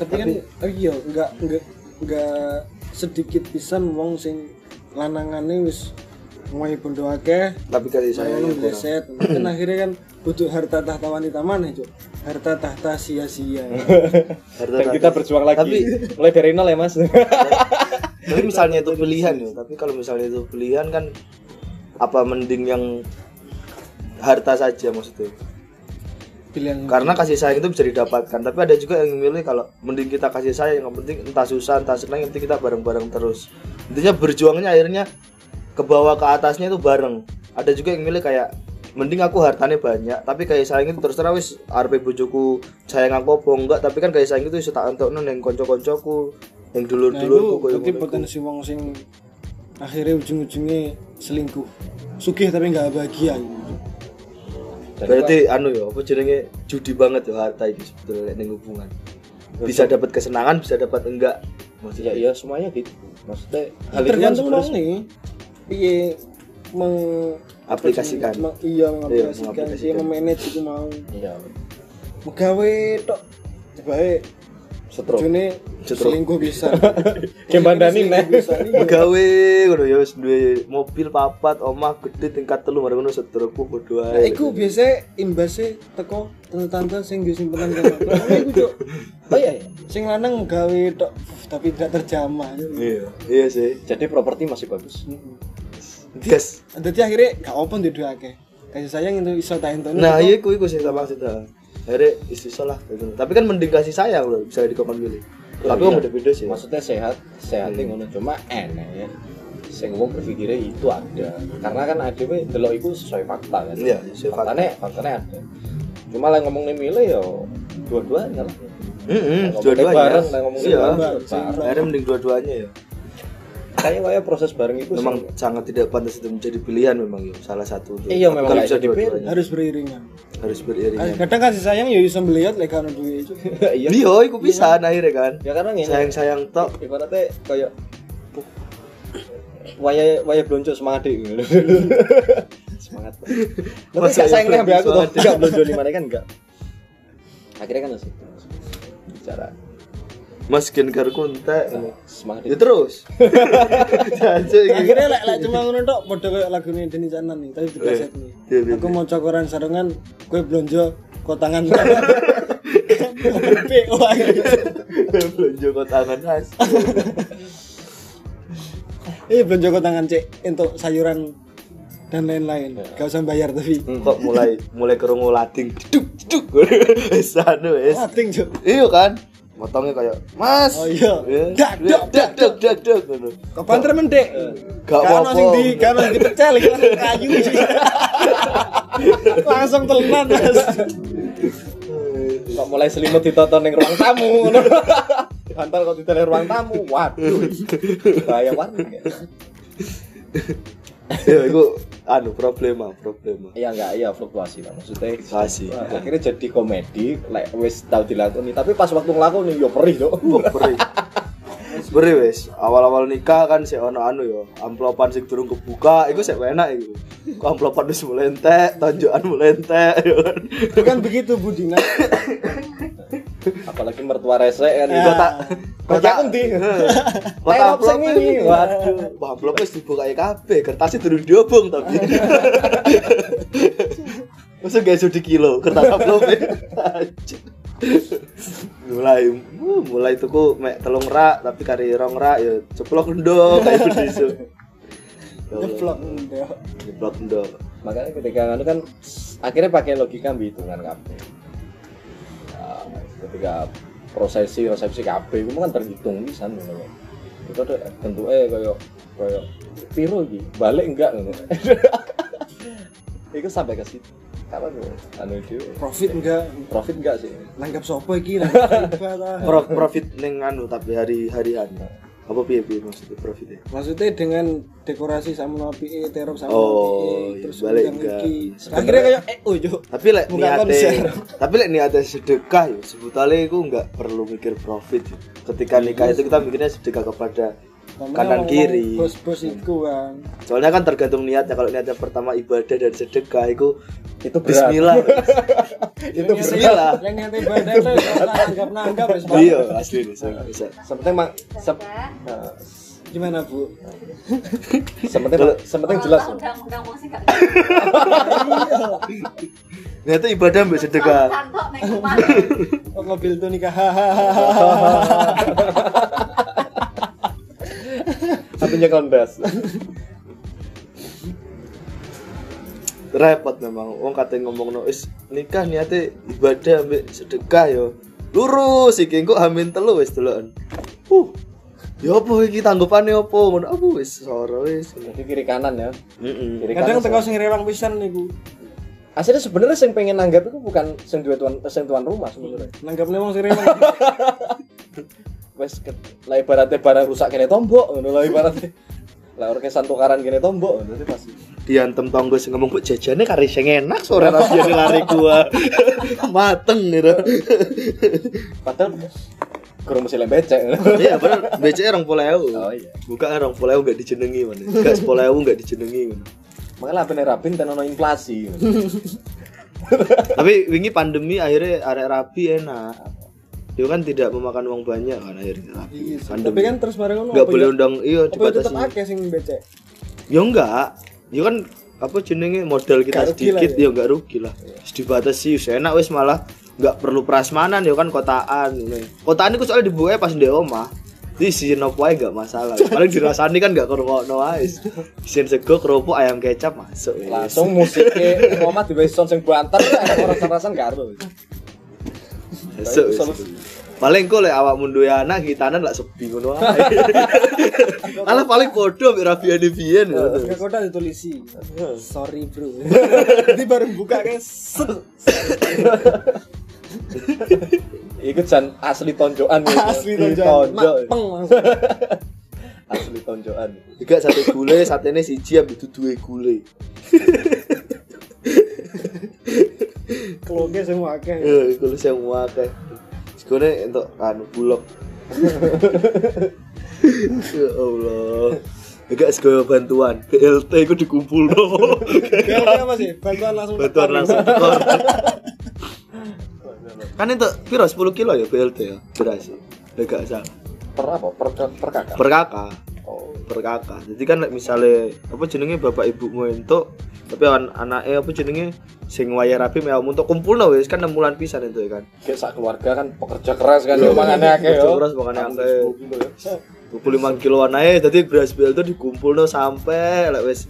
Tapi, kan oh iya enggak enggak enggak sedikit pisan wong sing lanangane wis mulai bondo akeh. Tapi kasih sayang sayang bleset kan akhirnya kan butuh harta tahta wanita mana cuk? Harta tahta sia-sia. Harta dan kita berjuang lagi. Tapi mulai dari nol ya mas. Tapi misalnya itu pilihan ya, tapi kalau misalnya itu pilihan kan apa mending yang harta saja maksudnya. Pilihan karena kasih sayang itu bisa didapatkan. Tapi ada juga yang memilih kalau mending kita kasih sayang yang penting entah susah entah senang yang penting kita bareng-bareng terus. Intinya berjuangnya akhirnya ke bawah ke atasnya itu bareng. Ada juga yang milih kayak mending aku hartanya banyak tapi kayak sayang itu terus terang wis arep bojoku sayang aku apa enggak. Tapi kan kayak sayang itu bisa tak entokno yang konco-koncoku yang nah itu potensi wong sing akhirnya ujung-ujungnya selingkuh. Sugih tapi nggak bahagia. gitu. Berarti anu ya apa jenenge? Judi banget ya harta ini sebetulnya ning hubungan. Bisa dapat kesenangan bisa dapat enggak? Ya maksudnya iya semuanya gitu. Maksudnya hal itu kan nih. Piye meng Aplikasikan. meng- iya mengaplikasikan mengaplikasikan. piye memanage itu mau. Iya. Megawe tok coba setrum Setrum. selingkuh bisa Kayak bandani, Selingkuh Nek. bisa nih gawe ngono ya wis duwe mobil papat omah gede tingkat telu bareng ngono sedurku padha Nah, ae. iku biasa imbasnya teko tante-tante sing gue simpenan kan. Iku cuk. oh iya, iya. Sing lanang gawe tok tapi tidak terjamah. Iya, iya sih. jadi properti masih bagus Gas. Dadi akhirnya gak open di dua akeh. Kasih sayang itu iso tak. Nah, iya iku iku sih tak maksud ha. Akhirnya istiso lah gitu. Tapi kan mending kasih sayang loh, bisa dikokon milih. Tapi iya. wong beda-beda sih. maksudnya sehat sehatnya ngono cuma enek ya sing wong berpikirnya itu ada karena kan ada delok itu sesuai fakta kan Iya, sesuai fakta. faktanya faktanya ada cuma lah ngomong nih milih ya dua-duanya lah Heeh, Ngomongnya dua-duanya. bareng, lah ngomongnya Iya. bareng. Bareng. Akhirnya mending dua-duanya ya. Kayak kayak proses bareng itu Memang sih- sangat tidak pantas itu menjadi pilihan memang ya, salah satu tuh. Iya, memang kalau bisa dua-duanya. harus beriringan. Harus beriringan. Kadang kasih sayang ya iso melihat lek kan duwe itu. iya Iya, iku bisa akhirnya kan. ya karena ini Sayang-sayang tok. ibaratnya kayak waya waya blonco semangat deh semangat tapi gak sayang ya nih ambil aku tuh gak blonco lima kan enggak akhirnya kan masih bicara Mas gen karku entek. semangat Ya terus. Akhirnya lek lek cuma ngono tok padha koyo lagune Deni Canan nih, tapi dikaset nih. Iya, iya, Aku mau cokoran sarengan, kowe blonjo kok tangan. Pe, wah. Belanja kok tangan khas. Eh blonjo kok tangan cek untuk sayuran dan lain-lain. Gak usah bayar tapi. kok mulai mulai kerungu lading duk duk wis anu wis Ating cuk. iya kan motongnya kayak mas Oh iya. Ya. Dak, dak, dak, dak dak dak ngono Kok banter mendek. Gak Kan apa-apa. sing di kan iki langsung kayu. langsung telan Mas. kok mulai selimut ditonton ning ruang tamu ngono. Bantal kok diteler ruang tamu. Waduh. Bahaya banget. ya itu anu problema problema Iya enggak, iya fluktuasi lah maksudnya. Fluktuasi. Wah, akhirnya jadi komedi, like wis tau dilakoni, tapi pas waktu ngelakoni yo perih tuh. Wah, beri wes awal-awal nikah kan si ono anu yo amplopan sing durung kebuka iku sik enak iku kok amplopan wis mulai entek tonjokan mulai entek yo kan Bukan begitu Budina. Apalagi mertua resek kan. Ya. Kota kota endi? Amplop sing ini. waduh wah amplop wis dibuka kabeh kertasnya durung diobong tapi Masa gak di kilo kertas amplopnya mulai uh, mulai tuku mek telung rak tapi kari rong rak ya ceplok ndo kayak begitu Ngeblok ndek. ceplok ndo Makanya ketika kan akhirnya pakai logika hitungan kabeh. Ketika prosesi resepsi kabeh itu kan terhitung pisan ngono lho. Itu ada bentuknya kayak kayak piro iki? Balik enggak ngono. Itu sampai ke situ. Kapan tuh? Anu itu Profit enggak? profit enggak sih? Nanggap sopo iki profit neng anu tapi hari harian apa piye piye maksudnya profitnya Maksudnya dengan dekorasi sama napi terop sama Oh, napi iya, terus balik. Sebenarnya- Akhirnya kayak eh oh tapi lek niate konser. tapi lek niate sedekah yo sebetulnya itu nggak perlu mikir profit yo. ketika nikah itu kita mikirnya sedekah kepada kanan kiri Bos-bos iku kan. soalnya kan tergantung niatnya kalau niatnya pertama ibadah dan sedekah itu Itu berat. Bismillah Itu bismillah. Yang nyate badan tuh nanggap nanggap wis. iya asli nih nggak bisa Sepenting mak sep, nah, Gimana, Bu? sepenting sepenting jelas. Kalau undang-undang mau sih gak niatnya ibadah mbak sedekah. Oh, mobil tuh nikah. Satunya kondas. repot memang wong kate ngomong no is nikah niate ibadah ambek sedekah yo lurus iki engko hamin telu wis deloken uh ya apa iki tanggapane apa ngono apa wis soro wis Jadi kiri kanan ya. heeh Kiri Kadang tengok sing rewang pisan niku. Aslinya sebenarnya sing pengen nanggap itu bukan sing duwe tuan sing tuan rumah sebenarnya. Nanggapne wong sing rewang. Wes lah ibaratnya barang rusak kene tombok ngono lah ibaratnya. Lah orkesan tukaran kene tombok ngono itu pasti. diantem tonggo sing ngomong mbok jajane kari sing enak sore rabiane lari gua mateng gitu Padahal kurang mesti lembecek. iya bener rong puluh ewu Oh iya. buka rong puluh ewu gak dijenengi mana gak sepuluh ewu gak dijenengi ngono. Makanya lah bener rapin dan ono inflasi. tapi wingi pandemi akhirnya arek rapi enak dia kan tidak memakan uang banyak kan akhirnya rapi Iya, pandemi Tapi kan terus bareng nggak boleh ya? undang iya ya dibatasi akeh sing becek. ya enggak ya kan apa jenenge modal kita lah sedikit ya. ya enggak rugi lah Wis dibatasi wis enak wis malah enggak perlu prasmanan ya kan kotaan ini kotaan itu soalnya dibuka pas di omah jadi isiin opo aja enggak masalah paling dirasani kan enggak kerungokno ae isiin sego kerupuk ayam kecap masuk. Langsung musiknya Muhammad di sound sing banter orang-orang karo. masuk wis. Paling kok lek awakmu duwe anak gitanan lak sepi ngono ae Alah paling podo ambek Rabiane biyen ngono. Gak kota ditulisi. Sorry, Bro. Nanti baru buka kayak set. Iku jan asli tonjokan. Asli Ditonjok. jangan. Peng langsung. Asli tonjokan. Tiga sate gule, satene siji ambek duwe gule. Keloge semua akeh. Eh, gule sing akeh. Segone entuk anu bulog. ya Allah. Enggak segala bantuan. BLT iku dikumpul BLT apa sih? Bantuan langsung. Bantuan langsung tekor. kan itu piro 10 kilo ya BLT ya beras. Ya gak salah. Per apa? Per, per kakak. Per kakak. Oh. per kakak jadi kan misalnya apa jenenge bapak ibumu entuk tapi an anaknya apa jenenge sing waya rapi mau untuk kumpul no wis kan 6 bulan pisan itu ya kan Kayak sak keluarga kan pekerja keras kan yo mangane akeh yo. keras, akeh. 10 kilo ya. 25 kiloan aja jadi beras bel itu dikumpul no sampai like, wis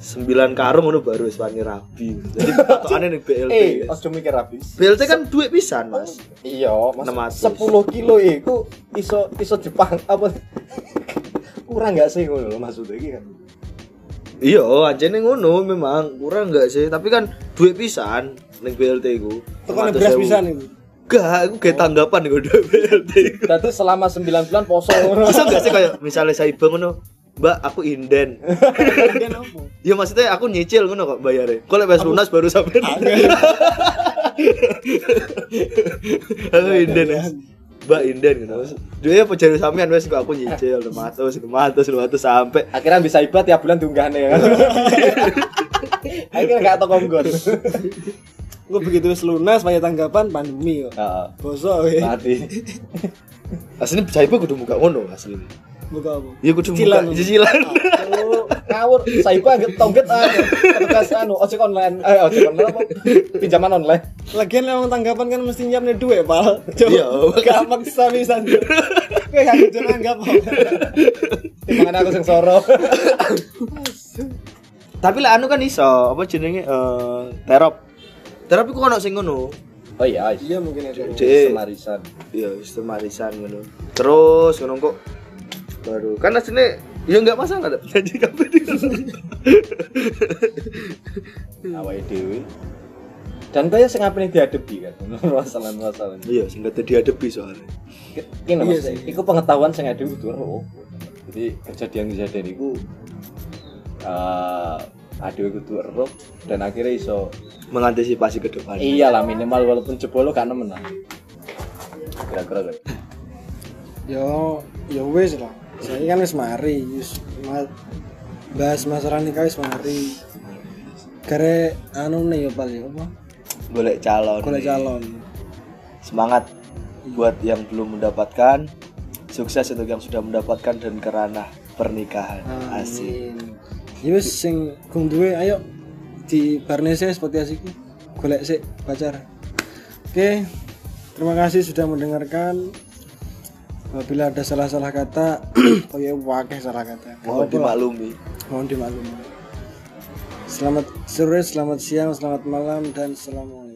sembilan karung ngono baru wis wani rabi. Jadi patokane ning BLT. Eh, guys. ojo mikir habis. BLT kan duit pisan, Mas. Iya, mas 600. 10 kilo iku iso iso Jepang apa kurang nggak sih ngono lho maksudnya iki kan. Iya, anjene ngono memang kurang enggak sih, tapi kan duit pisan ning BLT ku. 600.000. beras pisan itu. Gak, aku kayak tanggapan gue duit BLT ku. Berarti selama 9 bulan poso. Masa enggak sih kayak misalnya saya ngono, Mbak, aku inden. Dan apa? ya maksudnya aku nyicil ngono kok bayarnya. Kok lek wis lunas baru sampai. aku inden ya. Mbak inden gitu. Dia apa jare sampean wis kok aku nyicil 500, 500, 500 sampai Akhirnya bisa ibat tiap bulan diunggahne ya kan. Akhirnya gak tau konggon. Gue begitu wis lunas pakai tanggapan pandemi kok. Heeh. Bosok we. Mati. aslinya bisa ibu kudu muka ngono aslinya. Buka apa? Ya kudu muka cicilan. Ngawur saiba anggap tongget anu petugas anu ojek online eh ojek online apa pinjaman online Lagian emang tanggapan kan mesti nyiapnya duit, Pal. Coba. Iya. Gak maksa bisa. Kayak gak kudu nanggap. Timbangan aku sing soro Tapi lah anu kan iso, apa jenenge eh terop. Terop iku ono sing ngono. oh iya Iya mungkin itu. Semarisan Iya, sistem marisan ngono. Terus ngono kok baru kan aslinya ya enggak masalah ada janji kabeh di awake dhewe dan kaya sing apane dihadapi kan masalah-masalah Iya, sing gak dihadapi soalnya. Kene Iya Mas, sih. iku pengetahuan sing ada kudu ero. Jadi kejadian-kejadian iku eh adewe kudu ero dan akhirnya iso Mengantisipasi ke depan. iyalah minimal walaupun jebol nemen lah. Kira-kira kan. Yo, yo wis lah. Saya kan wis mari, wis ma- bahas masalah nikah wis mari. Kare anu nih ya paling apa? Golek calon. Golek calon. Semangat buat yang belum mendapatkan. Sukses untuk yang sudah mendapatkan dan kerana pernikahan. Asik. Amin. Ya wis sing gung duwe ayo di Barnese seperti asiku. Golek sik pacar. Oke. Terima kasih sudah mendengarkan. Apabila ada salah-salah kata, oh ya wakeh salah kata. Mohon dimaklumi. Mohon dimaklumi. Selamat sore, selamat siang, selamat malam, dan assalamualaikum.